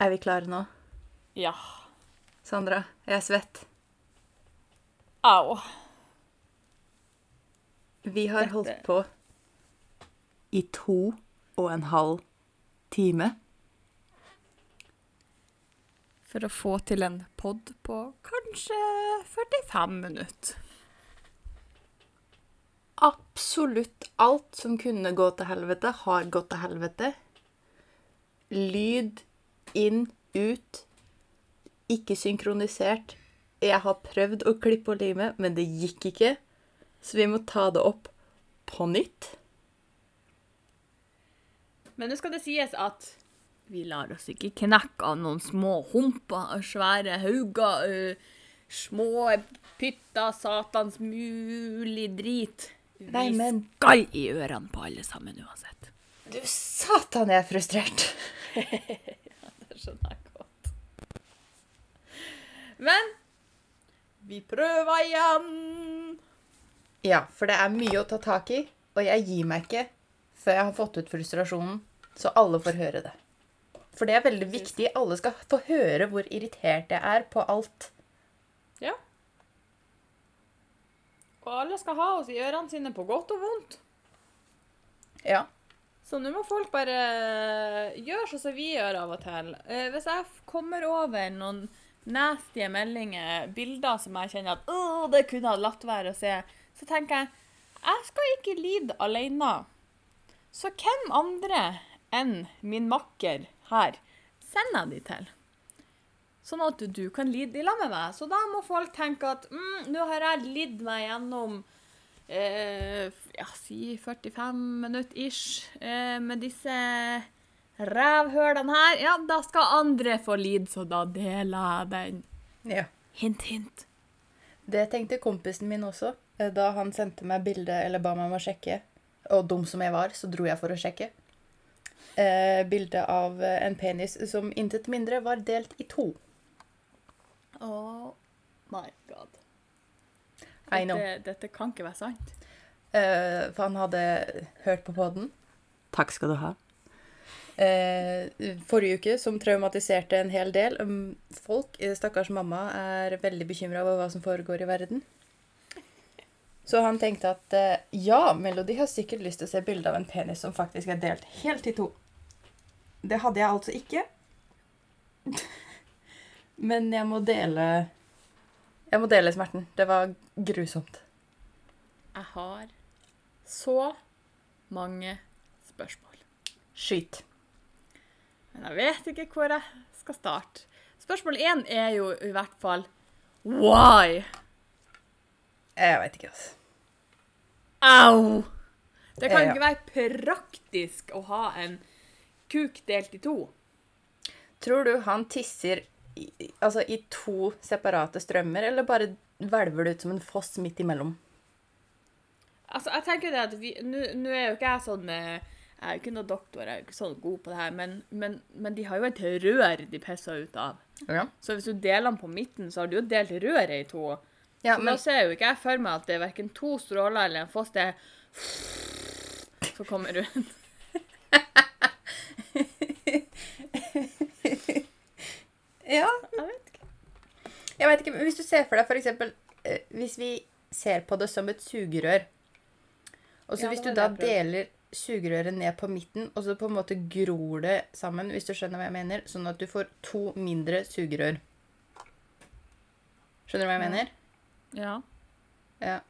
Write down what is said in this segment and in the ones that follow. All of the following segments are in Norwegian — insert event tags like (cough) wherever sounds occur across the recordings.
Er vi klare nå? Ja. Sandra, jeg er svett. Au. Vi har Dette- holdt på i to og en halv time. For å få til en pod på kanskje 45 minutter. Absolutt alt som kunne gå til helvete, har gått til helvete. Lyd inn, ut. Ikke synkronisert. Jeg har prøvd å klippe og lime, men det gikk ikke. Så vi må ta det opp på nytt. Men nå skal det sies at vi lar oss ikke knekke av noen små humper og svære hauger. små pytter, satans mulig drit. Vi Nei, men- skal i ørene på alle sammen uansett. Du satan, jeg er frustrert. (laughs) Det skjønner jeg godt. Men vi prøver igjen. Ja, for det er mye å ta tak i, og jeg gir meg ikke før jeg har fått ut frustrasjonen, så alle får høre det. For det er veldig viktig. Alle skal få høre hvor irritert jeg er på alt. Ja. Og alle skal ha oss i ørene sine på godt og vondt. Ja. Så nå må folk bare gjøre sånn som vi gjør av og til. Eh, hvis jeg kommer over noen nasty meldinger, bilder som jeg kjenner at det kunne jeg latt være å se, så tenker jeg jeg skal ikke lide alene. Så hvem andre enn min makker her sender jeg de til? Sånn at du kan lide i lag med meg. Så da må folk tenke at mm, nå har jeg lidd meg gjennom eh, ja, si 45 minutter ish eh, med disse rævhølene her. Ja, da skal andre få lide, så da deler jeg den. ja. Hint, hint. Det tenkte kompisen min også. eh, Da han sendte meg bilde eller ba meg om å sjekke. Og dum som jeg var, så dro jeg for å sjekke. Eh, bilde av eh, en penis som intet mindre var delt i to. Oh my god. Dette, dette kan ikke være sant. Uh, for han hadde hørt på podden. Takk skal du ha. Uh, forrige uke, som traumatiserte en hel del. Um, folk, eh, stakkars mamma, er veldig bekymra over hva som foregår i verden. Så han tenkte at uh, ja, Melody har sikkert lyst til å se bilde av en penis som faktisk er delt helt i to. Det hadde jeg altså ikke. (laughs) Men jeg må dele Jeg må dele smerten. Det var grusomt. Jeg har så mange spørsmål. Skyt. Men jeg vet ikke hvor jeg skal starte. Spørsmål én er jo i hvert fall why? Jeg veit ikke, altså. Au! Det kan Ja. ikke være praktisk å ha en kuk delt i to. Tror du han tisser i, altså, i to separate strømmer, eller bare hvelver det ut som en foss midt imellom? Altså, jeg tenker det at vi, Nå nå er jo ikke jeg sånn eh, Jeg er jo ikke noen doktor, jeg er jo ikke sånn god på det her, men, men, men de har jo et rør de pisser ut av. Ja. Så hvis du deler den på midten, så har du jo delt røret i to. ja Så men da ser jo ikke jeg for meg at det er verken to stråler eller en foss. Det er som kommer ut. Ja, Jeg vet ikke. jeg vet ikke. Men hvis du ser for deg eksempel eh, Hvis vi ser på det som et sugerør, og så Ja, hvis du var da det jeg prøvde. deler sugerøret ned på midten, og så på en måte gror det sammen, hvis du skjønner hva jeg mener, sånn at du får to mindre sugerør. Skjønner du hva jeg Ja. mener? Ja. Ja.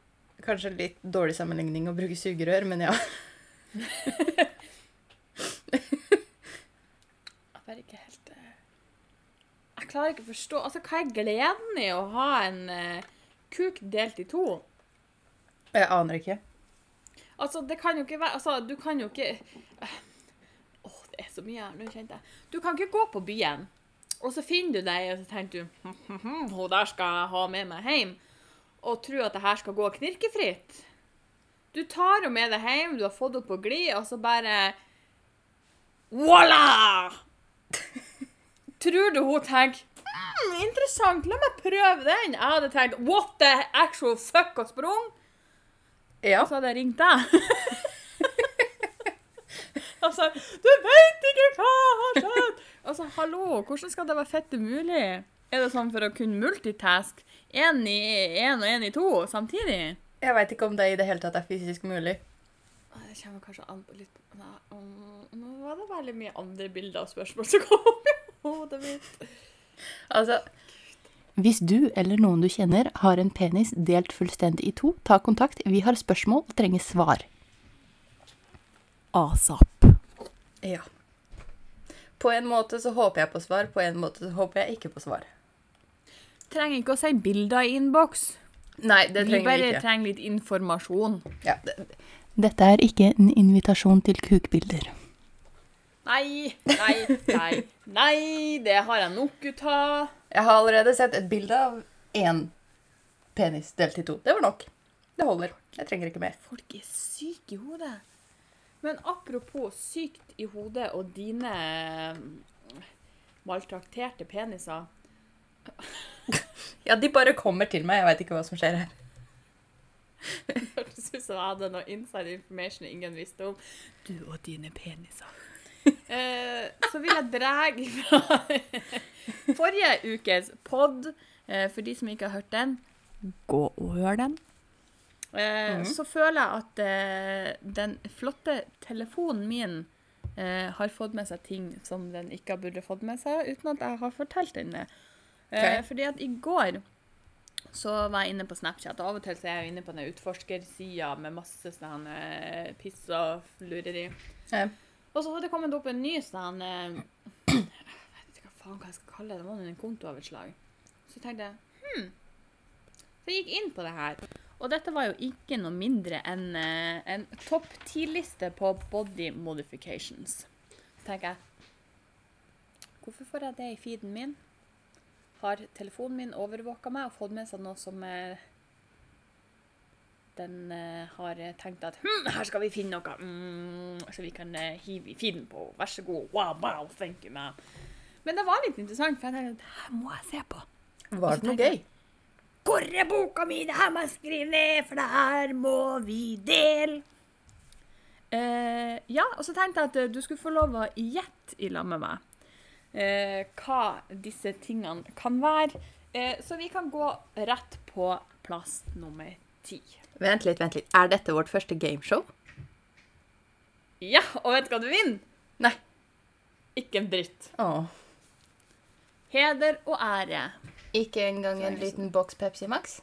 Kanskje litt dårlig sammenligning å bruke sugerør, men ja. (laughs) Jeg bare ikke helt eh, Jeg klarer ikke å forstå Altså, hva er gleden i å ha en eh, kuk delt i to? Jeg aner ikke. Altså, det kan jo ikke være Altså, du kan jo ikke eh, Åh, det er så mye her nå, kjente jeg. Du kan ikke gå på byen, og så finner du deg, og så tenker du hm, hm, hm, Hun der skal jeg ha med meg hjem. Og tro at det her skal gå knirkefritt. Du tar henne med deg hjem, du har fått henne på glid, og så bare Voilà! Tror du hun tenker mm, Interessant, la meg prøve den. Jeg hadde tenkt What the actual fuck og sprung? Ja. Og så hadde jeg ringt deg. (laughs) altså, du vet ikke hva har skjedd! Altså, hallo, hvordan skal det være fett umulig? Er det sånn for å kunne multitask? Én og én i to samtidig? Jeg veit ikke om det i det hele tatt er fysisk mulig. Det kommer kanskje an på litt Nå var det veldig mye andre bilder og spørsmål som kom hodet mitt. Altså Hvis du eller noen du kjenner har en penis delt fullstendig i to, ta kontakt. Vi har spørsmål og trenger svar. Asap. Ja. På en måte så håper jeg på svar, på en måte så håper jeg ikke på svar. Trenger ikke å si bilder i innboks. Nei, det Vi trenger vi bare ikke. trenger litt informasjon. Ja, dette er ikke en invitasjon til kukbilder. Nei, nei, nei. Nei, det har jeg nok ut av. Jeg har allerede sett et bilde av én penis delt i to. Det var nok. Det holder. Jeg trenger ikke mer. Folk er syke i hodet. Men apropos sykt i hodet og dine mm, maltrakterte peniser. Ja, de bare kommer til meg. Jeg veit ikke hva som skjer her. (laughs) Det hørtes ut som jeg hadde noe inside information ingen visste om. Du og dine peniser. Eh, så vil jeg dra fra (laughs) forrige ukes pod. Eh, for de som ikke har hørt den, gå og hør den. Eh, Så føler jeg at den flotte telefonen min har fått med seg ting som den ikke burde fått med seg, uten at jeg har fortalt den det. Okay. Fordi at i går så var jeg inne på Snapchat. og Av og til så er jeg inne på den utforskersida med masse sånn piss og lureri. Ja. Og så hadde det kommet opp en ny sånn eh, (clears throat) Jeg vet ikke hva faen hva jeg skal kalle det. Det var en kontooverslag. Så tenkte jeg hm. Så jeg gikk inn på det her. Og dette var jo ikke noe mindre enn eh, en topp ti-liste på body modifications. Så tenker jeg Hvorfor får jeg det i feeden min? Har telefonen min overvåka meg og fått med seg noe som eh, den eh, har tenkt at hm, her skal vi finne noe mm, så vi kan uh, hive i feeden på. Vær så god. Wow, wow, thank you, man. Men det var litt interessant, for jeg tenkte det her må jeg se på. Var det noe gøy? Hvor er boka mi? Det her må jeg skrive ned, for det her må vi dele. Uh, ja, og så tenkte jeg at eh, du skulle få lov å gjette i lag med meg uh, hva disse tingene kan være. Uh, så vi kan gå rett på plass nummer ti. Vent litt, vent litt. Er dette vårt første gameshow? Ja, og vet du hva du vinner? Nei. Ikke en dritt. Åh. Heder og ære. Ikke engang en liten boks Pepsi Max?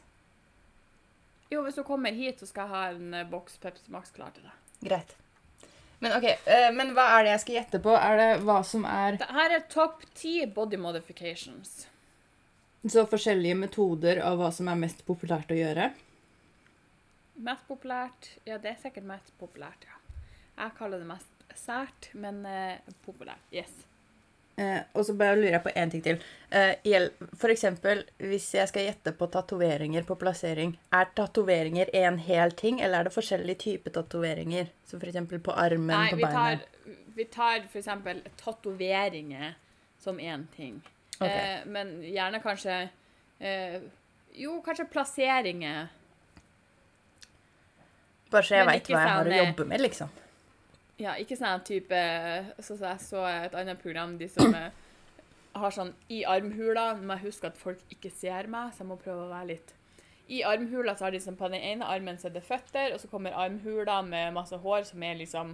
Jo, hvis du kommer hit, så skal jeg ha en eh, boks Pepsi Max klar til deg. Greit. Men ok, eh, men hva er det jeg skal gjette på? Er det hva som er Det her er topp ti body modifications. så forskjellige metoder av hva som er mest populært å gjøre? Mest populært Ja, det er sikkert mest populært, ja. Jeg kaller det mest sært, men eh, populært. Yes. Eh, og så bare lurer jeg på én ting til. Eh, for eksempel, hvis jeg skal gjette på tatoveringer på plassering, er tatoveringer en hel ting, eller er det forskjellige typer tatoveringer? Som eksempel på armen, Nei, på vi Nei, vi tar eksempel tatoveringer som én ting. Okay. Eh, men gjerne kanskje eh, Jo, kanskje plasseringer. Bare så jeg veit hva jeg har å sånn, eh, jobbe med, liksom. Ja, ikke sånn type Sånn som jeg så et annet program, de som eh, har sånn i armhula Men jeg huske at folk ikke ser meg, så jeg må prøve å være litt I armhula så har de sånn på den ene armen så er det føtter, og så kommer armhula med masse hår som er liksom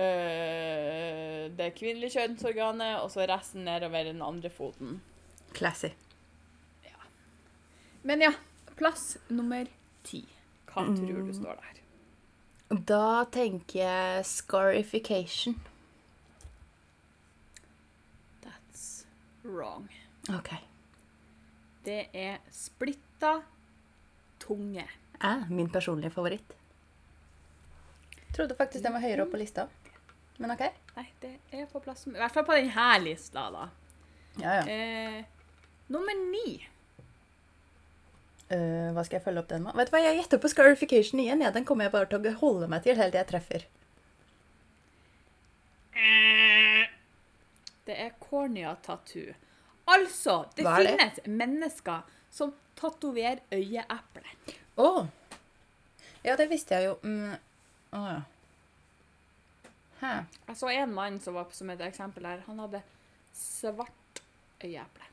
øh, det kvinnelige kjønnsorganet, og så resten nedover den andre foten. Classy. Men ja, plass nummer ti. Hva tror du står der? Da tenker jeg scarification. That's wrong. OK. Det er splitta tunge. Eh, min personlige favoritt. Trodde faktisk den var høyere opp på lista. Men OK. Nei, det er på plass I hvert fall på denne lista, da. Ja, ja. Eh, nummer ni. Eh, hva skal jeg følge opp den med? Vet du hva, Jeg gjetter på scarification igjen. Ja, den kommer jeg bare til å holde meg til helt til jeg treffer. Det er cornea tattoo. Altså, det finnes mennesker som tatoverer øyeeplet. Å! Ja, det visste jeg jo. Mm. Oh, ja. Hæ. Jeg så en mann som var som et eksempel her. Han hadde svart øyeeple.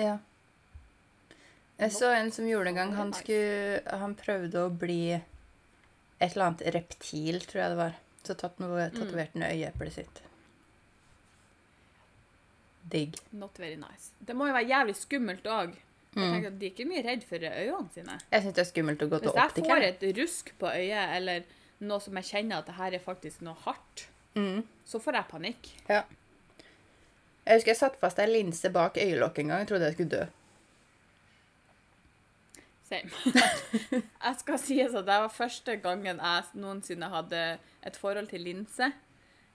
Ja. Jeg så en som gjorde det en gang. Han, skulle, han prøvde å bli et eller annet reptil, tror jeg det var. Så tatoverte han øyeeplet sitt. Digg. Not very nice. Det må jo være jævlig skummelt òg. Mm. De er ikke mye redd for øynene sine. Jeg syns det er skummelt å gå til Hvis jeg får et rusk på øyet, eller noe som jeg kjenner at det her er faktisk noe hardt, Mm. så får jeg panikk. Ja. Jeg husker jeg satte fast ei linse bak øyelokket en gang. Jeg trodde jeg skulle dø. Same. (laughs) jeg skal sies at det var første gangen jeg noensinne hadde et forhold til linse.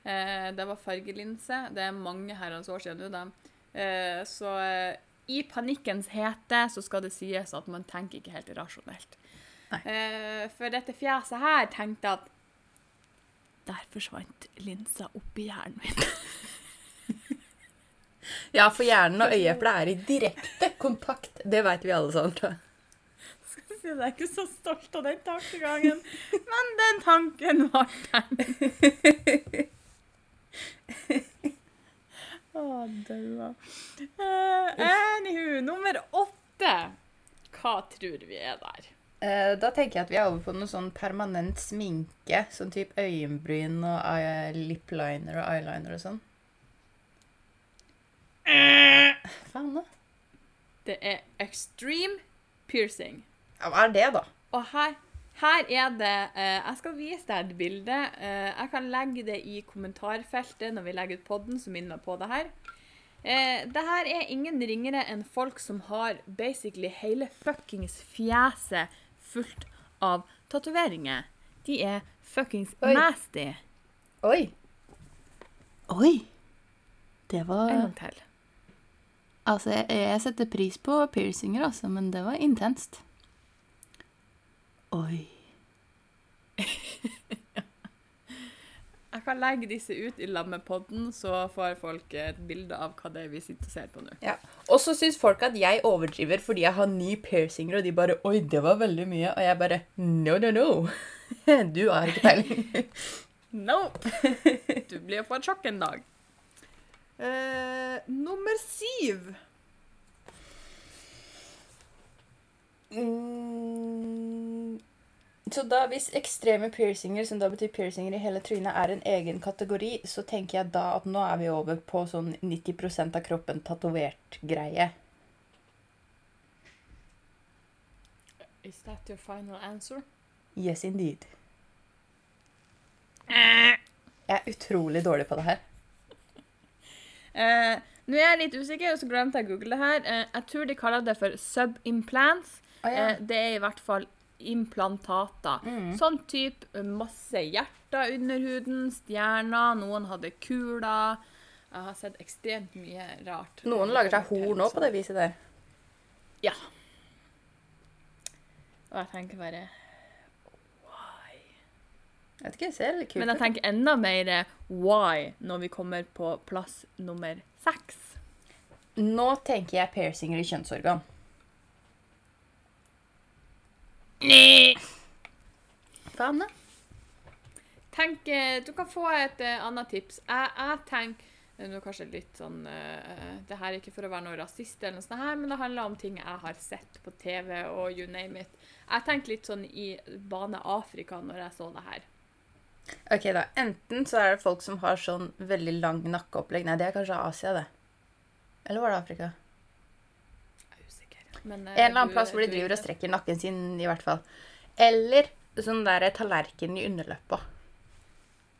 Eh, det var fargelinse. Det er mange herrens år siden nå, da. Eh, så eh, i panikkens hete så skal det sies at man tenker ikke helt rasjonelt. For dette fjeset her tenkte at der forsvant linsa oppi hjernen min. (laughs) Ja, for hjernen og øyeeplet er i direkte kontakt. Det veit vi alle sammen. Jeg. Er ikke så stolt av den tankegangen, men den tanken var der. Å, daua. Uh, anywho, nummer åtte. Hva tror vi er der? Uh, Da tenker jeg at vi er over på noe sånn permanent sminke. Sånn type øyenbryn og lip lipliner og eyeliner og sånn. Faen, da. Det er extreme piercing. Ja, hva er det, da? Og her, her er det eh, Jeg skal vise deg et bilde. Eh, jeg kan legge det i kommentarfeltet når vi legger ut podden, som minner meg på det her. Eh, det her er ingen ringere enn folk som har basically hele fuckings fjeset fullt av tatoveringer. De er fuckings Oi. nasty. Oi. Oi. Det var En gang til. Altså, jeg, jeg setter pris på piercinger, altså, men det var intenst. Oi. (laughs) Jeg kan legge disse ut i lammepodden, podden, så får folk et bilde av hva det er vi sitter og ser på nå. Ja. Og så syns folk at jeg overdriver fordi jeg har ni piercinger, og de bare 'oi, det var veldig mye', og jeg bare 'no, no, no'. (laughs) Du har ikke peiling. (laughs) Nope. Du blir på et sjokk en dag. Uh, nummer syv. Mm, så da hvis ekstreme piercinger, som da betyr piercinger i hele trynet, er en egen kategori, så tenker jeg da at nå er vi over på sånn 90% av kroppen tatovert greie. Is that your final answer? Yes, indeed. Jeg er utrolig dårlig på det her. Uh, (laughs) Nå er jeg litt usikker, og så glemte jeg å google det her. Uh, jeg tror de kaller det for subimplants. Oh, ja. uh, det er i hvert fall implantater. Mm. Sånn type masse hjerter under huden, stjerner, noen hadde kuler. Jeg har sett ekstremt mye rart. Noen lager seg horn òg på det viset der. Ja. Og jeg tenker bare Why? Jeg vet ikke, jeg ser litt kult Men jeg tenker enda mer why når vi kommer på plass nummer seks. Nå tenker jeg piercinger i kjønnsorgan. Faen, da. Tenk, eh, Du kan få et eh, annet tips. Jeg, jeg tenker eh, Nå kanskje litt sånn uh, Det her er ikke for å være noe rasist, eller noe sånt her, men det handler om ting jeg har sett på TV og you name it. Jeg tenkte litt sånn i bane Afrika når jeg så det her. Ok, da. Enten så er det folk som har sånn veldig lang nakkeopplegg. Nei, det er kanskje Asia, det. Eller var det Afrika? Men, eh, En eller annen plass hvor de driver og strekker nakken sin, i hvert fall. Eller sånn der tallerken i underleppa.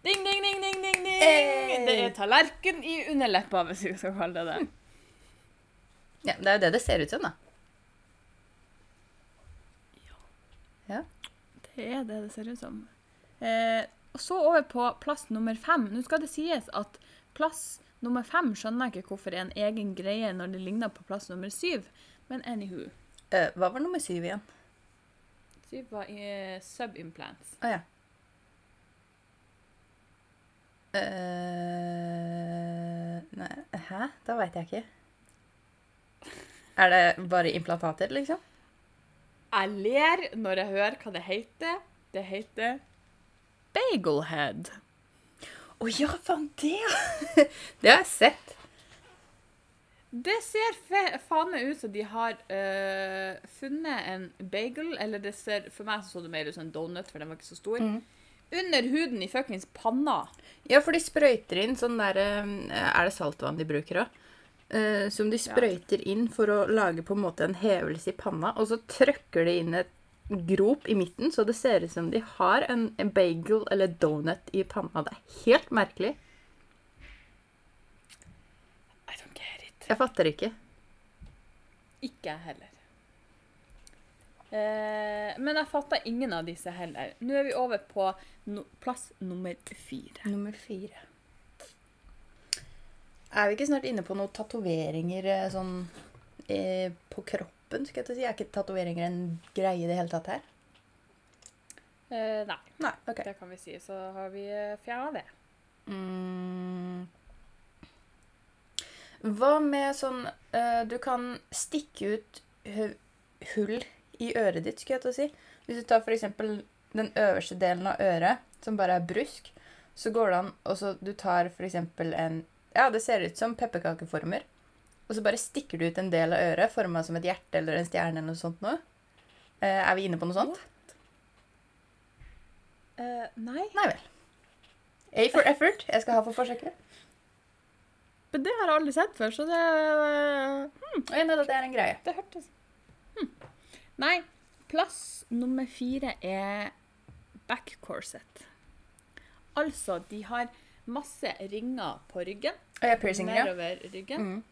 Ding, ding, ding, ding, ding, ding! Hey! Det er tallerken i underleppa, hvis vi skal kalle det det. Ja, det er jo det det ser ut som, da. Ja. Det er det det ser ut som. Eh, og så over på plass nummer fem. Nå skal det sies at plass nummer fem skjønner jeg ikke hvorfor er en egen greie når det ligner på plass nummer syv. Men anywho. Eh, hva var nummer syv igjen? Syv var i subimplants. Å ja. Eh, nei, hæ? Da veit jeg ikke. (laughs) Er det bare implantater, liksom? Jeg ler når jeg hører hva det heter. Det heter bagelhead. Å ja, faen, det, (laughs) det har jeg sett. Det ser faen meg ut som de har øh, funnet en bagel, eller det ser for meg så det mer ut som en donut, for den var ikke så stor, Mm. under huden i fuckings panna. Ja, for de sprøyter inn sånn der eh, Er det saltvann de bruker òg? som de sprøyter inn for å lage på en måte en hevelse i panna. Og så trøkker de inn et grop i midten, så det ser ut som de har en, en bagel eller donut i panna. Det er helt merkelig. I don't get it. Jeg fatter ikke. Ikke jeg heller. Eh, men jeg fatter ingen av disse heller. Nå er vi over på no plass nummer fire. Nummer fire. Er vi ikke snart inne på noen tatoveringer eh, sånn eh, på kroppen? skal jeg til å si? Er ikke tatoveringer en greie i det hele tatt her? Eh, nei, Nei. ok. det kan vi si. Så har vi fjerna det. Mm. Hva med sånn eh, Du kan stikke ut hull i øret ditt, skulle jeg til å si. Hvis du tar f.eks. den øverste delen av øret, som bare er brusk, så går det an og så Du tar f.eks. en Ja, det ser ut som pepperkakeformer. Og så bare stikker du ut en del av øret forma som et hjerte eller en stjerne eller noe sånt noe. Eh, er vi inne på noe sånt? Uh, nei, Nei vel. A for effort. Jeg skal ha for forsøket. Men det har jeg aldri sett før, så det Og jeg mener at det er en greie. Det hørtes hmm. Nei, plass nummer fire er backcorset. Altså, de har masse ringer på ryggen. Og har piercinger, ja. Nedover ryggen. Mm.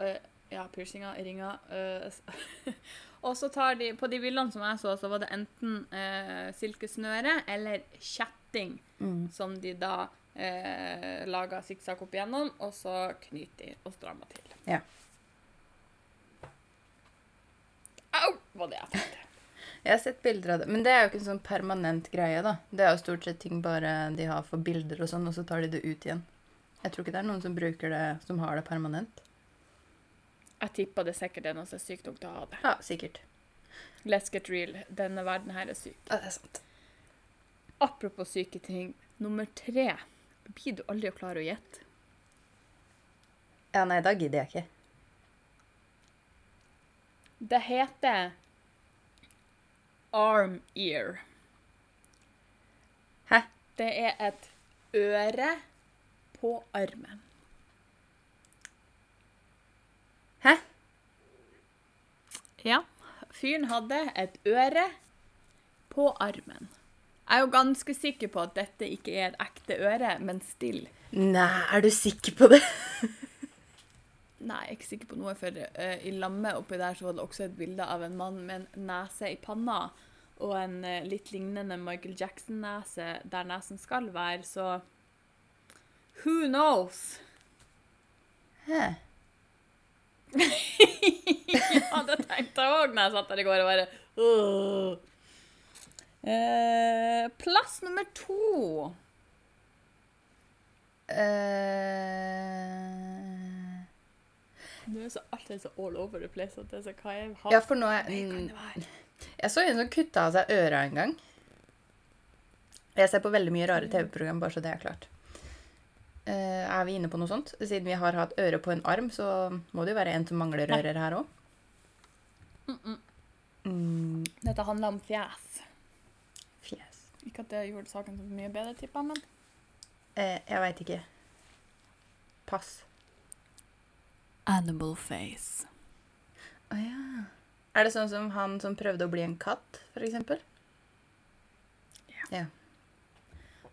Uh, ja, piercinger, ringer. uh, (laughs) og så tar de På de bildene som jeg så, så var det enten uh, silkesnøre eller kjetting Mm. som de da uh, laga sikksakk opp igjennom, og så knyter og strammer til. Ja. Au! Var det jeg tenkte. (laughs) Jeg har sett bilder av det. Men det er jo ikke en sånn permanent greie, da. Det er jo stort sett ting bare de har for bilder og sånn, og så tar de det ut igjen. Jeg tror ikke det er noen som bruker det, som har det permanent. Jeg tipper det sikkert er noe som er sykt til å ha det. Ja, sikkert. Let's get real. Denne verden her er syk. Ja, det er sant. Apropos syke ting. Nummer tre. Blir du aldri å klare å gjette? Ja, nei, da gidder jeg ikke. Det heter arm ear. Hæ? Det er et øre på armen. Hæ? Ja. Fyren hadde et øre på armen. Jeg er jo ganske sikker på at dette ikke er et ekte øre, men still. Nei, er du sikker på det? (laughs) Nei, jeg er ikke sikker på noe, for uh, i lammet oppi der så var det også et bilde av en mann med en nese i panna, og en uh, litt lignende Michael Jackson-nese der nesen skal være, så Who knows? Hæ? (laughs) ja, det tenkte jeg òg når jeg satt der i går og bare «Åh». Eh, Plass nummer to. Eh, Nå er så alltid så all over the place at det er så hva jeg har. ja, for nå er være? Jeg så en som kutta av seg øra en gang. Jeg ser på veldig mye rare TV-program, bare så det er klart. Eh, er vi inne på noe sånt? Siden vi har hatt øre på en arm, så må det jo være en som mangler ører her òg. Mm -mm. Mm, Dette handler om fjes. Ikke at det gjorde saken så mye bedre, tipper jeg, men Eh, jeg veit ikke. Pass. Animal face. Å ja. Er det sånn som han som prøvde å bli en katt, for eksempel?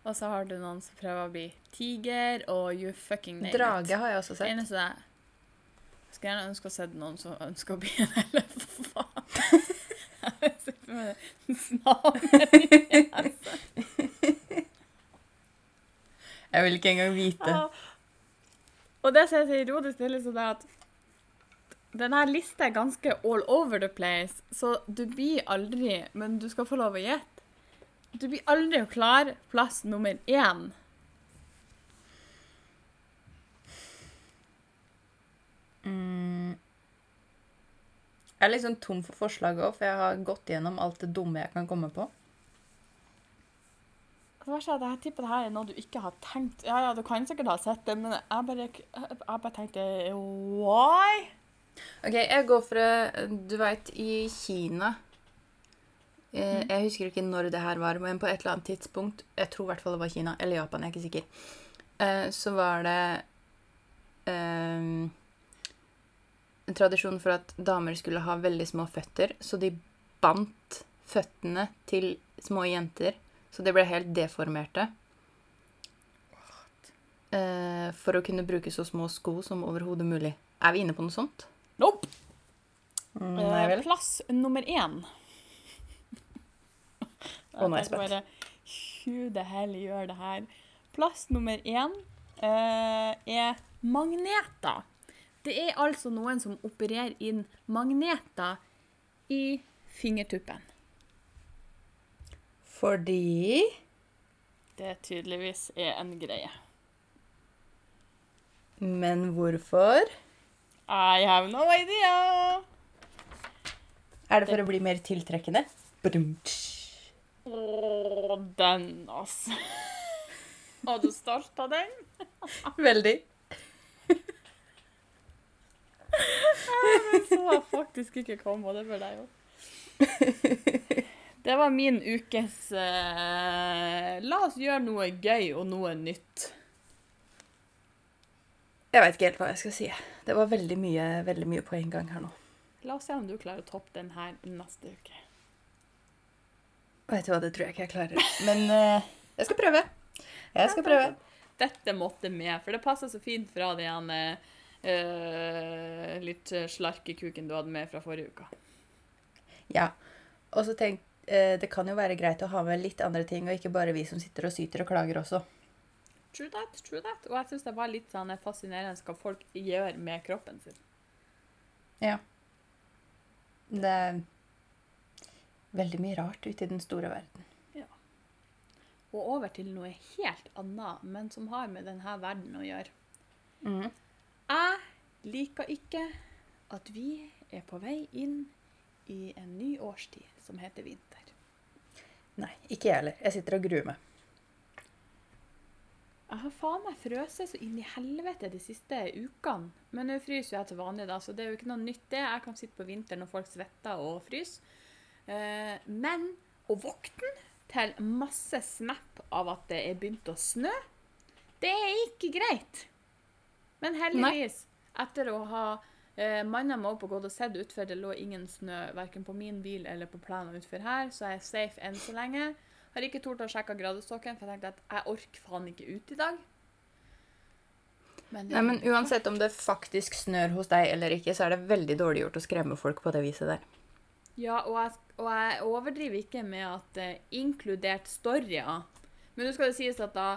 Og så har du noen som prøver å bli tiger, og you fucking name it. Drage har jeg også Det sett. eneste jeg skulle gjerne ønske å sett noen som ønsker å bli en elefant. Jeg vil ikke engang vite. Ja. Og det som er så ironisk, er liksom det at denne lista er ganske all over the place, så du blir aldri Men du skal få lov å gjette. Du blir aldri å klare plass nummer én. Jeg er sånn tom for forslag òg, for jeg har gått gjennom alt det dumme jeg kan komme på. Det verste er at jeg tipper det her er noe du ikke har tenkt. Ja, ja, du kan sikkert ha sett det, men jeg bare, jeg bare tenkte Why? OK, jeg går for eh, Du veit, i Kina jeg, Jeg husker ikke når det her var, men på et eller annet tidspunkt Jeg tror i hvert fall det var Kina, eller Japan, jeg er ikke sikker. Eh, så var det eh, en tradisjon for at damer skulle ha veldig små føtter, så de bandt føttene til små jenter, så de ble helt deformerte. Eh, for å kunne bruke så små sko som overhodet mulig. Er vi inne på noe sånt? Nope. Nei Eh, vel. plass nummer én. Å, nå er jeg spent. bare, Who the hell gjør det her? Plass nummer én eh, er magneter. Det er altså noen som opererer inn magneter i fingertuppen. Fordi Det tydeligvis er en greie. Men hvorfor? I have no idea! Er det for å bli mer tiltrekkende? Å, den, altså. (laughs) Var du stolt av den? Veldig. Den så jeg faktisk ikke komme, og det bør jeg jo. Det var min ukes eh, La oss gjøre noe gøy og noe nytt. Jeg veit ikke helt hva jeg skal si. Det var veldig mye, veldig mye på en gang her nå. La oss se om du klarer å toppe den her neste uke. Vet du hva, det tror jeg ikke jeg klarer. Men eh, jeg skal prøve. Jeg skal prøve. Dette måtte med, for det passer så fint fra den eh, litt slarkekuken du hadde med fra forrige uke. Ja. Og så tenk, eh, det kan jo være greit å ha med litt andre ting, og ikke bare vi som sitter og syter og klager også. True that, true that. Og jeg syns det var litt sånn fascinerende hva folk gjør med kroppen sin. Ja. Det er veldig mye rart ute i den store verden. Ja. Og over til noe helt annet, men som har med denne verden å gjøre. Mhm. Jeg liker ikke at vi er på vei inn i en ny årstid som heter vinter. Nei, ikke jeg heller. Jeg sitter og gruer meg. Jeg har faen meg frøset så inn i helvete de siste ukene. Men nå fryser jeg til vanlig, da, så det er jo ikke noe nytt det. Jeg kan sitte på vinteren når folk svetter og fryser. Eh, men å våkne til masse snap av at det er begynt å snø, det er ikke greit. Men heldigvis, etter å ha eh, manna meg opp og gått og sett utfor, det lå ingen snø verken på min bil eller på plenen utfor her, så jeg er safe enn så lenge. Har ikke tort å sjekke gradestokken, for jeg tenkte at jeg orker faen ikke ut i dag. Men, Nei, men uansett om det faktisk snør hos deg eller ikke, så er det veldig dårlig gjort å skremme folk på det viset der. Ja, og jeg, og jeg overdriver ikke med at eh, inkludert storyer Men nå skal det sies at da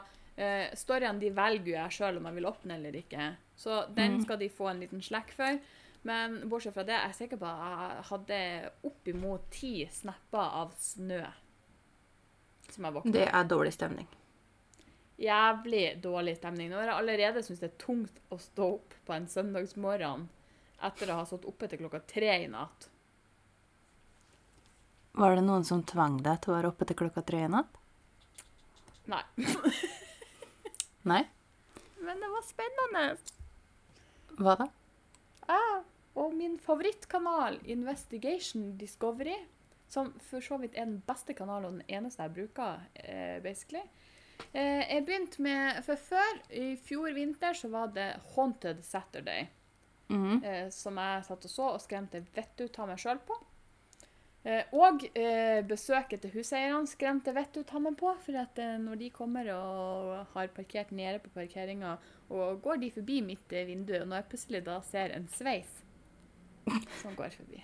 uh, storyene de velger jo jeg sjøl om jeg vil åpne eller ikke. Så den Mhm. skal de få en liten slekk for. Men bortsett fra det, jeg er sikker på at jeg hadde oppimot ti snapper av snø. Som jeg våkna Det er dårlig stemning. Jævlig dårlig stemning. Når jeg allerede syns det er tungt å stå opp på en søndagsmorgen etter å ha stått oppe til klokka tre i natt. Var det noen som tvang deg til å være oppe til klokka tre i natt? Nei. (laughs) Nei? Men det var spennende. Hva da? Jeg og min favorittkanal, Investigation Discovery, som for så vidt er den beste kanalen og den eneste jeg bruker, eh, basically. Eh, jeg begynte med For før, i fjor vinter, så var det Haunted Saturday. Mhm. eh, som jeg satt og så og skremte vettet ut av meg sjøl på. Eh, og eh, besøket til huseierne skremte vettet ut av meg på. For at eh, når de kommer og har parkert nede på parkeringa, og går de forbi mitt vindu, og når jeg plutselig da ser en sveis som går forbi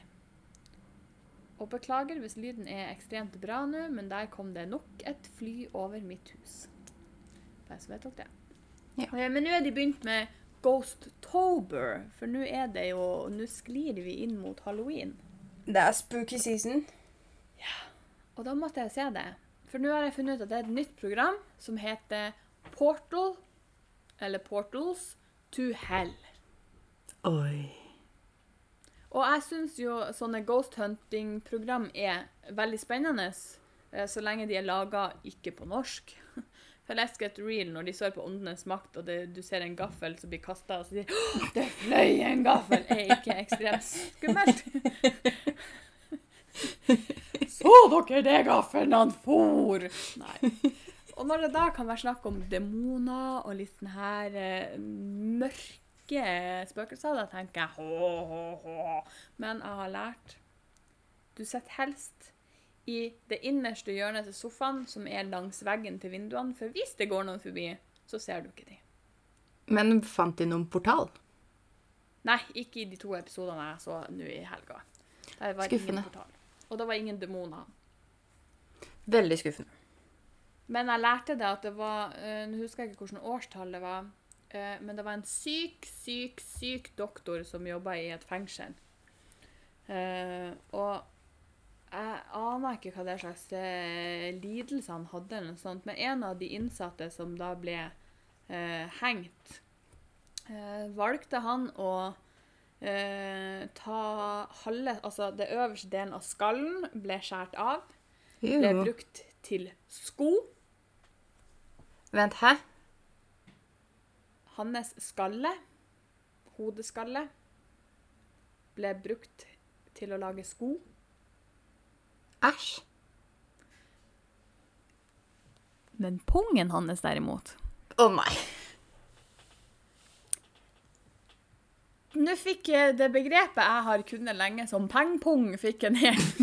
Og beklager hvis lyden er ekstremt bra nå, men der kom det nok et fly over mitt hus. Bare så vet dere det. Ja. Men nå er de begynt med Ghosttober, for nå er det jo Nå sklir vi inn mot halloween. Det er spooky season. Og da måtte jeg se det. For nå har jeg funnet ut at det er et nytt program som heter Portal, eller Portals, to Hell. Oi. Og jeg syns jo sånne ghost hunting-program er veldig spennende, eh, så lenge de er laga ikke på norsk. (laughs) For jeg leste et reel når de sår på Åndenes makt, og det, du ser en gaffel som blir kasta, og så sier «Åh, det fløy en gaffel! Er ikke ekstremt skummelt? Så dere det, gaffelen han for? Nei. Og når det da kan være snakk om demoner og litt sånn her eh, mørke spøkelser, da tenker jeg hå, hå, hå. Men jeg har lært Du sitter helst i det innerste hjørnet til sofaen, som er langs veggen til vinduene, for hvis det går noen forbi, så ser du ikke de. Men fant de noen portal? Nei, ikke i de to episodene jeg så nå i helga. Der var Skuffende. ingen portal. Og det var ingen demoner. Veldig skuffende. Men jeg lærte det at det var eh, Nå husker jeg ikke hvilket årstall det var. eh, men det var en syk, syk, syk doktor som jobba i et fengsel. Eh, og jeg aner ikke hva det slags eh, han hadde, eller noe sånt, men en av de innsatte som da ble eh, hengt, eh, valgte han å eh, ta halve Altså det øverste delen av skallen ble skåret av. Ble Jo. brukt til sko. Vent, hæ? Hans skalle, hodeskalle, ble brukt til å lage sko. Æsj. Men pungen hans derimot Å nei. Nå fikk jeg det begrepet jeg har kunnet lenge som pengpung, fikk en helt (laughs)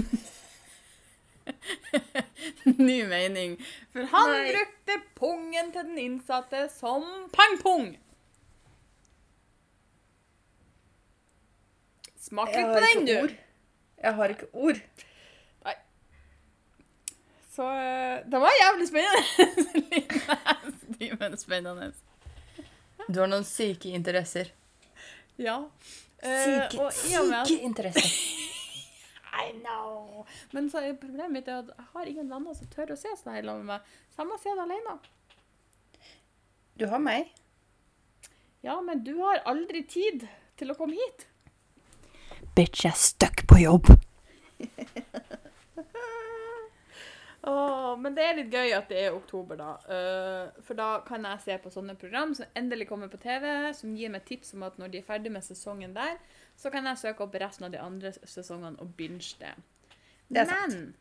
ny mening. For han Nei. brukte pungen til den innsatte som pengpung. Smak litt på den, du. Ord. Jeg har ikke ord. Så eh, det var jævlig spennende. (laughs) Stimen spennende. Du har noen syke interesser. Ja. Eh, Syke, og i og med at- syke interesser. (laughs) I know. Men så er problemet mitt er at jeg har ingen venner som tør å se sånn her sammen med meg. Så jeg må se det alene. Du har meg. Ja, men du har aldri tid til å komme hit. Bitch, jeg er stuck på jobb. (laughs) Åh, men det er litt gøy at det er oktober, da. Uh, for da kan jeg se på sånne program som endelig kommer på TV, som gir meg tips om at når de er ferdig med sesongen der, så kan jeg søke opp resten av de andre sesongene og binge det. Det sant. Men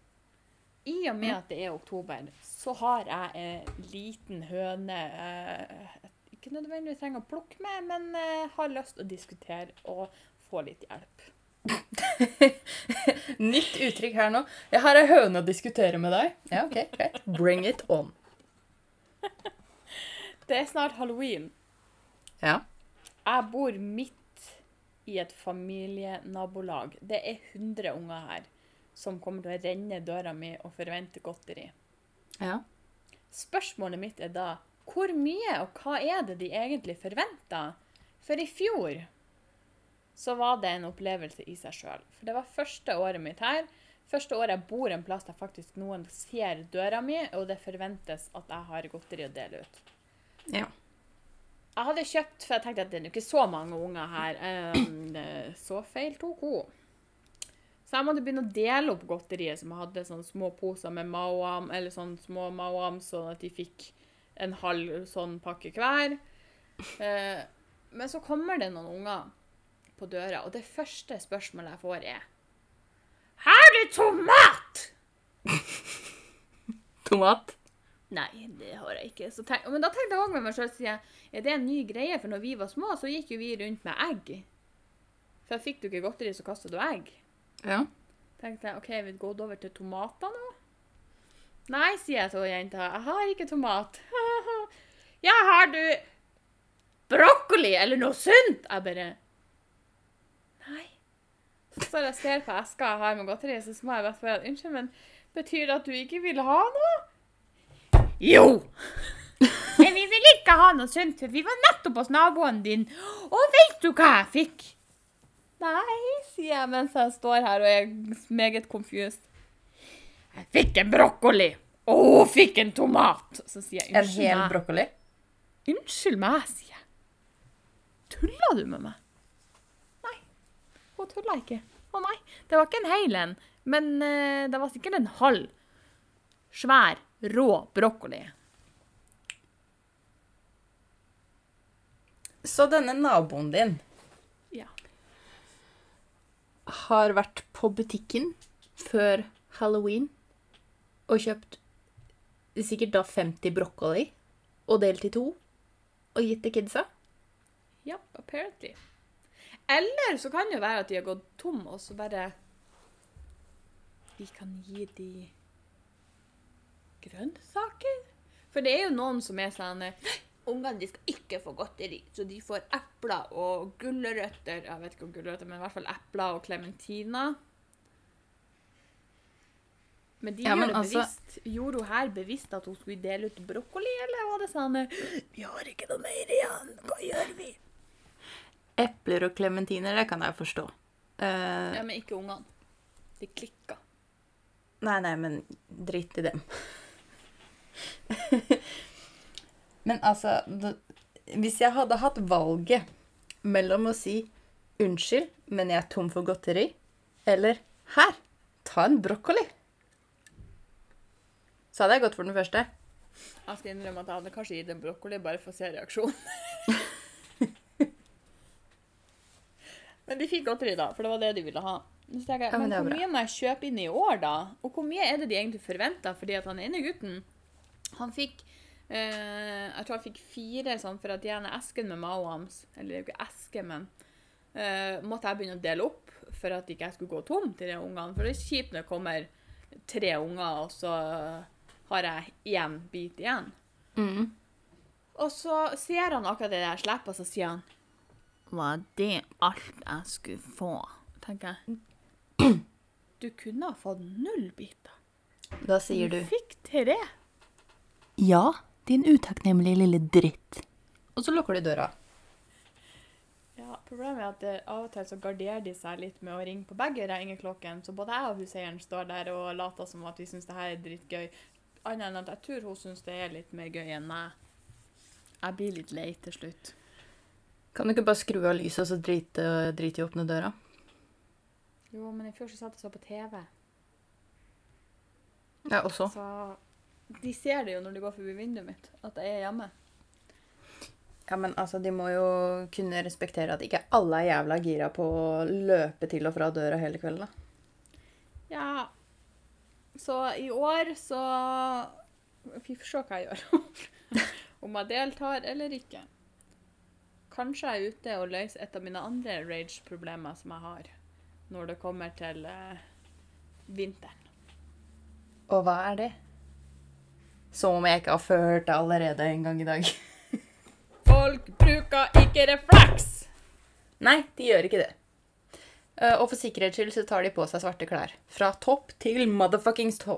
i og med at det er oktober, så har jeg en liten høne uh, ikke nødvendigvis trenger å plukke med, men uh, har lyst til å diskutere og få litt hjelp. (laughs) Nytt uttrykk her nå. Jeg har ei høne å diskutere med deg. Ja, ok, greit. Bring it on. Det er snart halloween. Ja. Jeg bor midt i et familienabolag. Det er 100 unger her som kommer til å renne døra mi og forvente godteri. Ja. Spørsmålet mitt er da hvor mye og hva er det de egentlig forventer? For i fjor så var det en opplevelse i seg sjøl. For det var første året mitt her. Første året jeg bor en plass der faktisk noen ser døra mi, og det forventes at jeg har godteri å dele ut. Ja. Jeg hadde kjøpt, for jeg tenkte at det er ikke så mange unger her. Så feil tok hun. Så jeg måtte begynne å dele opp godteriet, som jeg hadde sånne små poser med Mauam, eller sånne små Mauam, sånn at de fikk en halv sånn pakke hver. Eh, men så kommer det noen unger på døra, og det første spørsmålet jeg får er Har du tomat? (laughs) Tomat. Nei, det har jeg ikke. Så tenk, men da tenkte jeg også med meg sier jeg, er det en ny greie? For når vi var små, så gikk jo vi rundt med egg. For fikk du ikke godteri, så kastet du egg. Ja. Tenkte jeg, ok, har vi gått over til tomater nå? Nei, sier jeg til jenta, jeg har ikke tomat. (laughs) ja, har du brokkoli eller noe sunt? Jeg bare, står og ser på eska jeg har med godteri, så må jeg bare spørre, unnskyld, men betyr det at du ikke vil ha noe? Jo! Men vi vil ikke ha noe sunt, for vi var nettopp hos naboen din, og vet du hva jeg fikk? Nei, sier jeg mens jeg står her og er meget confused. Jeg fikk en brokkoli, og hun fikk en tomat. Så sier jeg En hel brokkoli. Unnskyld meg, sier jeg. Tuller du med meg? Nei, hun tuller ikke. Å nei, det var ikke en hel en, men eh, det var sikkert en halv. Svær, rå brokkoli. Så denne naboen din Ja. har vært på butikken før halloween og kjøpt sikkert da 50 brokkoli og delt i to og gitt til kidsa? Ja, apparently. Eller så kan det jo være at de har gått tom, og så bare Vi kan gi de grønnsaker? For det er jo noen som er sånn Ungene de skal ikke få godteri, så de får epler og gulrøtter. Jeg vet ikke om gulrøtter, men i hvert fall epler og klementiner. Men de Ja, men altså- bevisst. Gjorde hun her bevisst at hun skulle dele ut brokkoli, eller var det sånn Vi har ikke noe mer igjen, hva gjør vi? Epler og klementiner, det kan jeg forstå. Uh, Ja, men ikke ungene. De klikka. Nei, nei, men drit i dem. (laughs) men altså da, Hvis jeg hadde hatt valget mellom å si 'unnskyld, men jeg er tom for godteri', eller 'her, ta en brokkoli', så hadde jeg gått for den første. Jeg skal innrømme at jeg hadde kanskje gitt en brokkoli bare for å se reaksjonen. (laughs) men de fikk godteri, da, for det var det de ville ha. Så tenker jeg, Ja, men men hvor mye må jeg kjøpe inn i år, da? Og hvor mye er det de egentlig forventer? Fordi at han ene gutten, han fikk eh, Jeg tror han fikk fire sånn for at gjerne esken med Mao hans, eller det er jo ikke eske, men eh, måtte jeg begynne å dele opp for at ikke jeg skulle gå tom til de ungene. For det er kjipt når det kommer tre unger, og så har jeg én bit igjen. Mm. Og så ser han akkurat det der slippet, og så sier han Var det alt jeg skulle få? tenker jeg. (clears throat) Du kunne ha fått null biter. Da sier du Du fikk tre. Ja, din utakknemlige lille dritt. Og så lukker du døra. Ja, Problemet er at det, av og til så garderer de seg litt med å ringe på begge ringeklokkene. Så både jeg og huseieren står der og later som at vi syns det her er dritgøy. Annet enn at jeg tror hun syns det er litt mer gøy enn meg. Jeg blir litt lei til slutt. Kan du ikke bare skru av lyset og så drite, drite i å åpne døra? Jo, men i fjor så satt jeg så på TV. Ja, også. Så de ser det jo når de går forbi vinduet mitt, at jeg er hjemme. Ja, men altså, de må jo kunne respektere at ikke alle er jævla gira på å løpe til og fra døra hele kvelden, da. Ja, så i år så Vi får se hva jeg gjør. (laughs) Om jeg deltar eller ikke. Kanskje jeg er ute og løser et av mine andre rage-problemer som jeg har når det kommer til eh, vinteren. Og hva er det? Som om jeg ikke har ført det allerede en gang i dag. (laughs) Folk bruker ikke refleks! Nei, de gjør ikke det. Eh, Og for sikkerhets skyld så tar de på seg svarte klær. Fra topp til motherfuckings tå.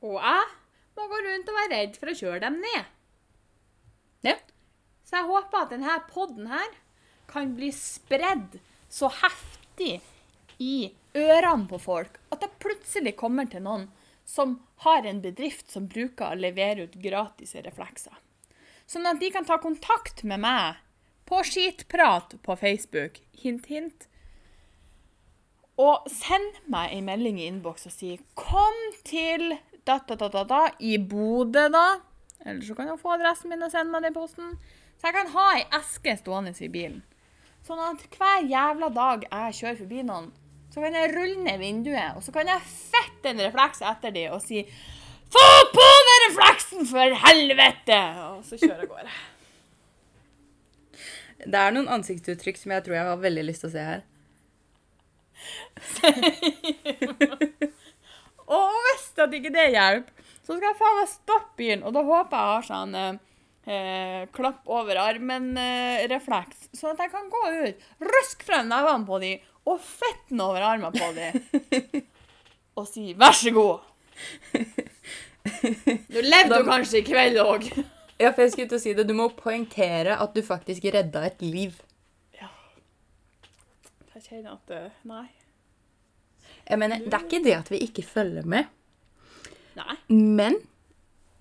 Og jeg må gå rundt og være redd for å kjøre dem ned. Ja. Så jeg håper at denne podden her kan bli spredd så heftig i ørene på folk at det plutselig kommer til noen som har en bedrift som bruker å levere ut gratis reflekser. Sånn at de kan ta kontakt med meg på skitprat på Facebook, hint, hint, og send meg en melding i innboks og si 'Kom til da, da, da, da, da, i Bodø, da'. Eller så kan du få adressen min og sende meg den posten. Så jeg kan ha ei eske stående i bilen. Sånn at hver jævla dag jeg kjører forbi noen, så kan jeg rulle ned vinduet, og så kan jeg fette en refleks etter dem og si 'Få på deg refleksen, for helvete!' Og så kjører jeg av gårde. Det er noen ansiktsuttrykk som jeg tror jeg har veldig lyst til å se her. (laughs) Og hvis at ikke det hjelper, så skal jeg faen meg stoppe bilen, og da håper jeg har sånn eh, eh, klapp over armen-refleks, sånn at jeg kan gå ut, røske frem nevene på dem og fette over armen på dem (laughs) og si 'vær så god'. (laughs) Du levde jo kanskje i kveld òg. Ja, for jeg skulle til å si det. Du må poengtere at du faktisk redda et liv. Ja. Jeg kjenner at det, Nei. Jeg mener, Det er ikke det at vi ikke følger med, Nei. men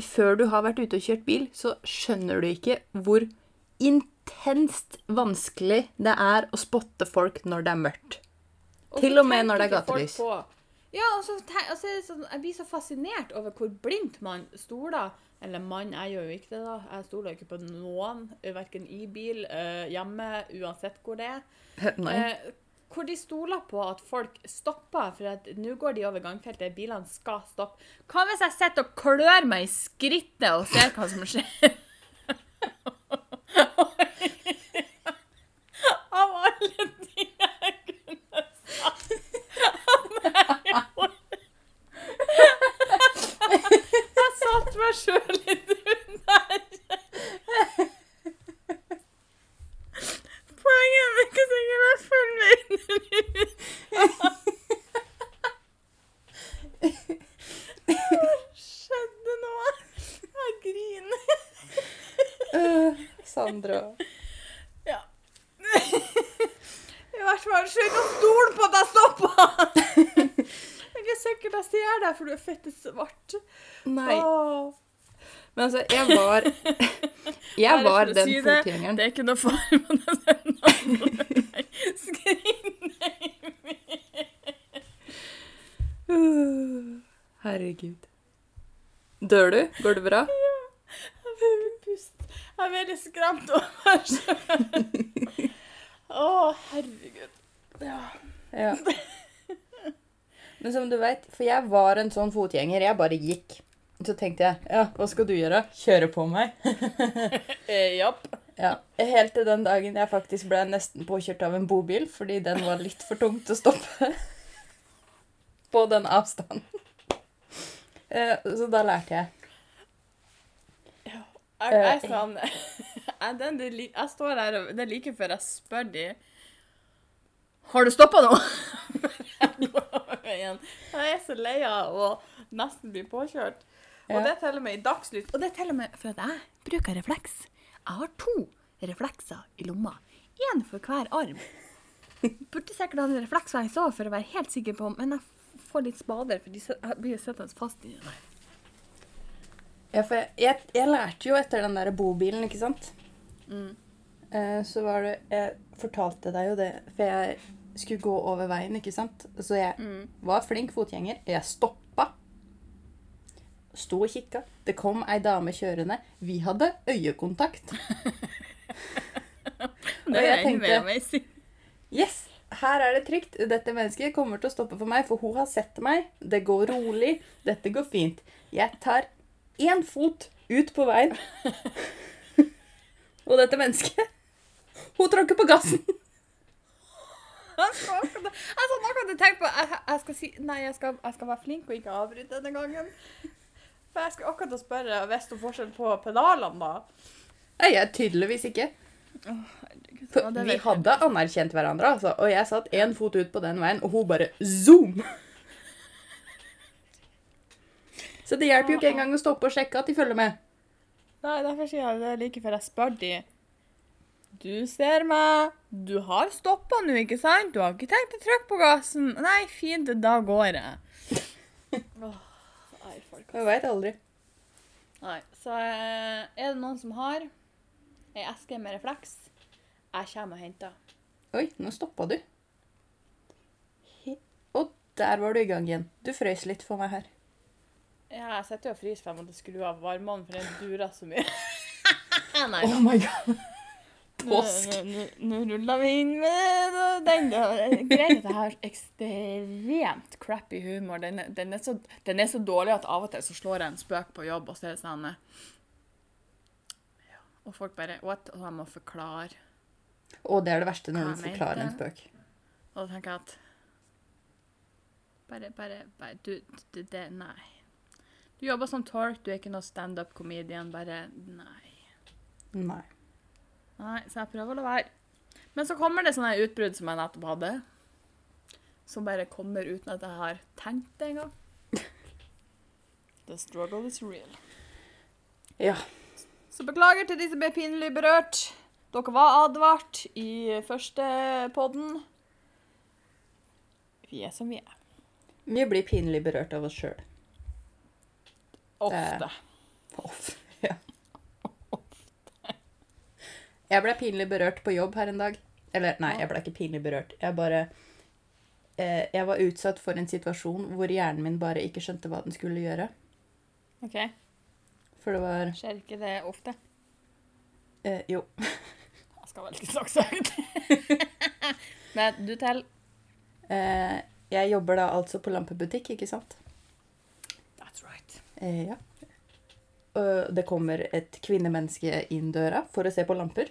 før du har vært ute og kjørt bil, så skjønner du ikke hvor intenst vanskelig det er å spotte folk når det er mørkt. Og Til og med når det er gatelys. Ja, og så, ten- og så det sånn, Jeg blir så fascinert over hvor blindt man stoler Eller mann, jeg gjør jo ikke det, da. Jeg stoler ikke på noen, verken i bil, eh, hjemme, uansett hvor det er. (laughs) Nei. Eh, hvor de stoler på at folk stopper, for at nå går de over gangfeltet, bilene skal stoppe. Hva hvis jeg sitter og klør meg i skrittet og ser hva som skjer? (laughs) Av alle ting jeg kunne sagt Nei, Jeg satte meg sjøl litt under. Poenget er ikke sikkert jeg følger med Skjedde noe? Jeg griner. Øh, Sandra. Ja. I hvert fall slutt å stole på at jeg stoppa! Jeg er sikkert jeg ser deg, for du er fette svart. Nei. Åh. Men altså, jeg var (laughs) Jeg var den si fotgjengeren. Det er ikke noe fare med det. Skriv (laughs) Herregud. Dør du? Går det bra? Jeg vil puste. Jeg er veldig skremt over sjøl. Å, herregud. Ja. Ja. Men som du vet, for jeg var en sånn fotgjenger. Jeg bare gikk. Så tenkte jeg, ja, hva skal du gjøre? Kjøre på meg? (laughs) Eh, Japp. Ja. Helt til den dagen jeg faktisk ble nesten påkjørt av en bobil, fordi den var litt for tung til å stoppe (laughs) på den avstanden. Eh, Så da lærte jeg. Jeg, jeg, sånn, (laughs) jeg, den, jeg står her, og det er like før jeg spør de Har du stoppa nå? Jeg er så lei av å nesten bli påkjørt. Og det teller med i dagslys. Og det teller med for at jeg bruker refleks. Jeg har to reflekser i lomma. Én for hver arm. Burde sikkert ha en refleks hver så for å være helt sikker på, men jeg får litt spader, for de blir jo sittende fast i den. der. Ja, for jeg, jeg, jeg lærte jo etter den der bobilen, ikke sant? Mm. Eh, Så var det Jeg fortalte deg jo det, for jeg skulle gå over veien, ikke sant? Så jeg Mm. var flink fotgjenger. Jeg stoppa. Sto og kikka. Det kom ei dame kjørende. Vi hadde øyekontakt. (laughs) Det jeg er en tenkte- amazing. Yes, her er det trygt. Dette mennesket kommer til å stoppe for meg, for hun har sett meg. Det går rolig. Dette går fint. Jeg tar én fot ut på veien. (laughs) Og dette mennesket Hun tråkker på gassen. Altså, nå kan du tenkte på jeg, jeg skal si Nei, jeg skal, jeg skal være flink og ikke avbryte denne gangen. For jeg skulle akkurat å spørre Visste du forskjell på pedalene, da? Nei, jeg tydeligvis ikke. For vi hadde anerkjent hverandre, altså. Og jeg satt én fot ut på den veien, og hun bare zoom! Så det hjelper jo ikke engang å stoppe og sjekke at de følger med. Nei, derfor sier jeg det like før jeg spør de. Du ser meg. Du har stoppa nå, ikke sant? Du har ikke tenkt å trykke på gassen. Nei, fint, da går jeg. Åh, folk. Jeg veit aldri. Nei, så eh, er det noen som har ei eske med refleks, jeg kommer og henter. Oi, nå stoppa du. Og der var du i gang igjen. Du frøs litt for meg her. Ja, jeg sitter jo og fryser for jeg måtte skru av varmeovnen, for den durer så mye. (laughs) Nei, Oh my god. Påsk. Nå- ruller vi inn med den. Greit at jeg har ekstremt crappy humor. Den, den, er så, den er så dårlig at av og til så slår jeg en spøk på jobb, og så er det sånn eh, ja. Og folk bare What? Og jeg må forklare. Og det er det verste når du forklarer en spøk. Og da tenker jeg at Bare, bare, bare Du, det, det Nei. Du jobber som tork, du er ikke noe standup-comedian. Bare Nei. Nei. Nei, så jeg prøver å la være. Men så kommer det sånne utbrudd som jeg nettopp hadde. Som bare kommer uten at jeg har tenkt det engang. The struggle is real. Ja. Så beklager til de som ble pinlig berørt. Dere var advart i første podden. Vi er som vi er. Vi blir pinlig berørt av oss sjøl. Ofte. Ja. Jeg ble pinlig berørt på jobb her en dag. Eller nei, jeg ble ikke pinlig berørt. Jeg bare eh, Jeg var utsatt for en situasjon hvor hjernen min bare ikke skjønte hva den skulle gjøre. OK. For det var Skjer ikke det ofte? eh, Jo. Jeg skal vel ikke snakke så høyt. (laughs) Men du teller. Eh, jeg jobber da altså på lampebutikk, ikke sant? That's right. Eh, ja. Og det kommer et kvinnemenneske inn døra for å se på lamper.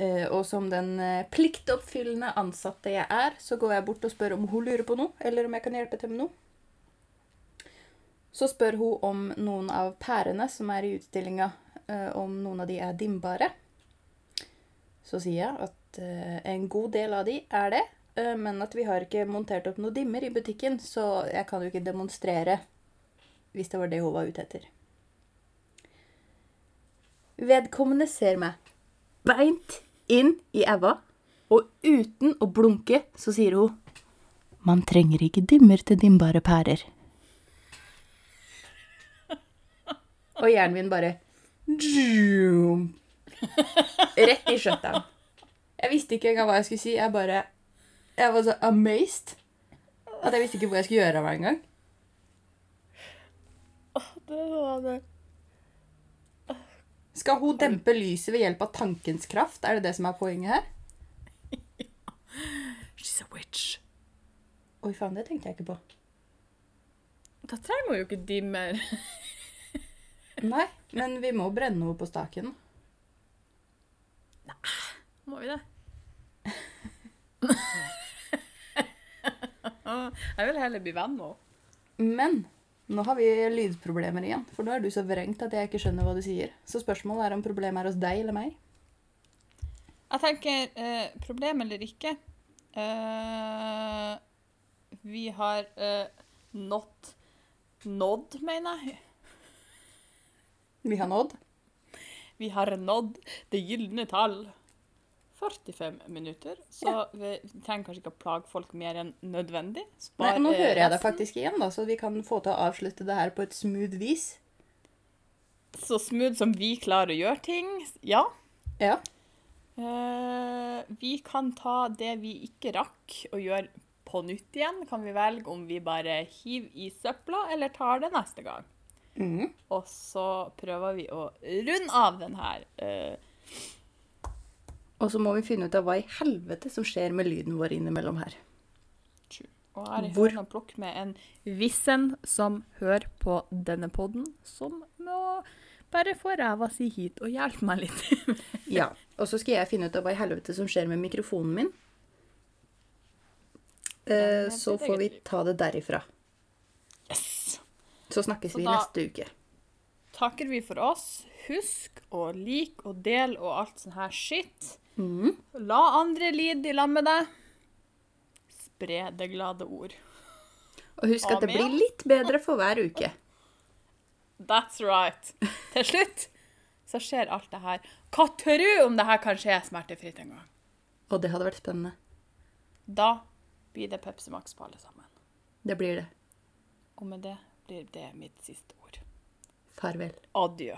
Eh, og som den eh, pliktoppfyllende ansatte jeg er, så går jeg bort og spør om hun lurer på noe, eller om jeg kan hjelpe til med noe. Så spør hun om noen av pærene som er i utstillinga, eh, om noen av de er dimmbare. Så sier jeg at en god del av de er det, men at vi har ikke montert opp noen dimmer i butikken, så jeg kan jo ikke demonstrere hvis det var det hun var ute etter. Vedkommende ser meg beint inn i æva, og uten å blunke så sier hun Man trenger ikke dimmer til dimmbare pærer. Og hjernen min bare. Rett i skjøtteren. Jeg visste ikke engang hva jeg skulle si. Jeg bare Jeg var så amazed at jeg visste ikke hvor jeg skulle gjøre av meg engang. Det var det. Skal hun dempe lyset ved hjelp av tankens kraft? Er det det som er poenget her? (laughs) She's a witch. Oi, faen, det tenkte jeg ikke på. Da trenger hun jo ikke dimmer. (laughs) Nei, men vi må brenne henne på staken. Nei, Må vi det? (laughs) Jeg vil heller bli venn med henne. Men nå har vi lydproblemer igjen, for nå er du så vrengt at jeg ikke skjønner hva du sier. Så spørsmålet er om problemet er hos deg eller meg. Jeg tenker eh, problem eller ikke. Eh, vi har eh, nådd Nådd, mener jeg. Vi har nådd. Vi har nådd det gylne tall. 45 minutter. Så vi trenger kanskje ikke å plage folk mer enn nødvendig. Nei, nå eh, hører jeg deg faktisk igjen, da, så vi kan få til å avslutte det her på et smooth vis. Så smooth som vi klarer å gjøre ting. Ja. Ja. Eh, vi kan ta det vi ikke rakk å gjøre på nytt igjen. Kan vi velge om vi bare hiver i søpla, eller tar det neste gang. Mm. Og så prøver vi å runde av den her. eh, Og så må vi finne ut av hva i helvete som skjer med lyden vår innimellom her. og her i Hvor- plukk med en vissen som hører på denne podden, som må bare få ræva si hit og hjelpe meg litt. (laughs) Ja, Og så skal jeg finne ut av hva i helvete som skjer med mikrofonen min. Eh, så får vi ta det derifra. yes! Så snakkes Så vi neste uke. Takker vi for oss. Husk å like og dele og alt sånn her shit. Mhm. La andre lide i lag med deg. Spre det glade ord. Og husk at det blir litt bedre for hver uke. That's right. Til slutt så skjer alt det her. Hva tru om det her kan skje smertefritt en gang? Og det hadde vært spennende. Da blir det Pepsi Max på alle sammen. Det blir det. Og med det blir det mitt siste ord. Farvel. Adjø.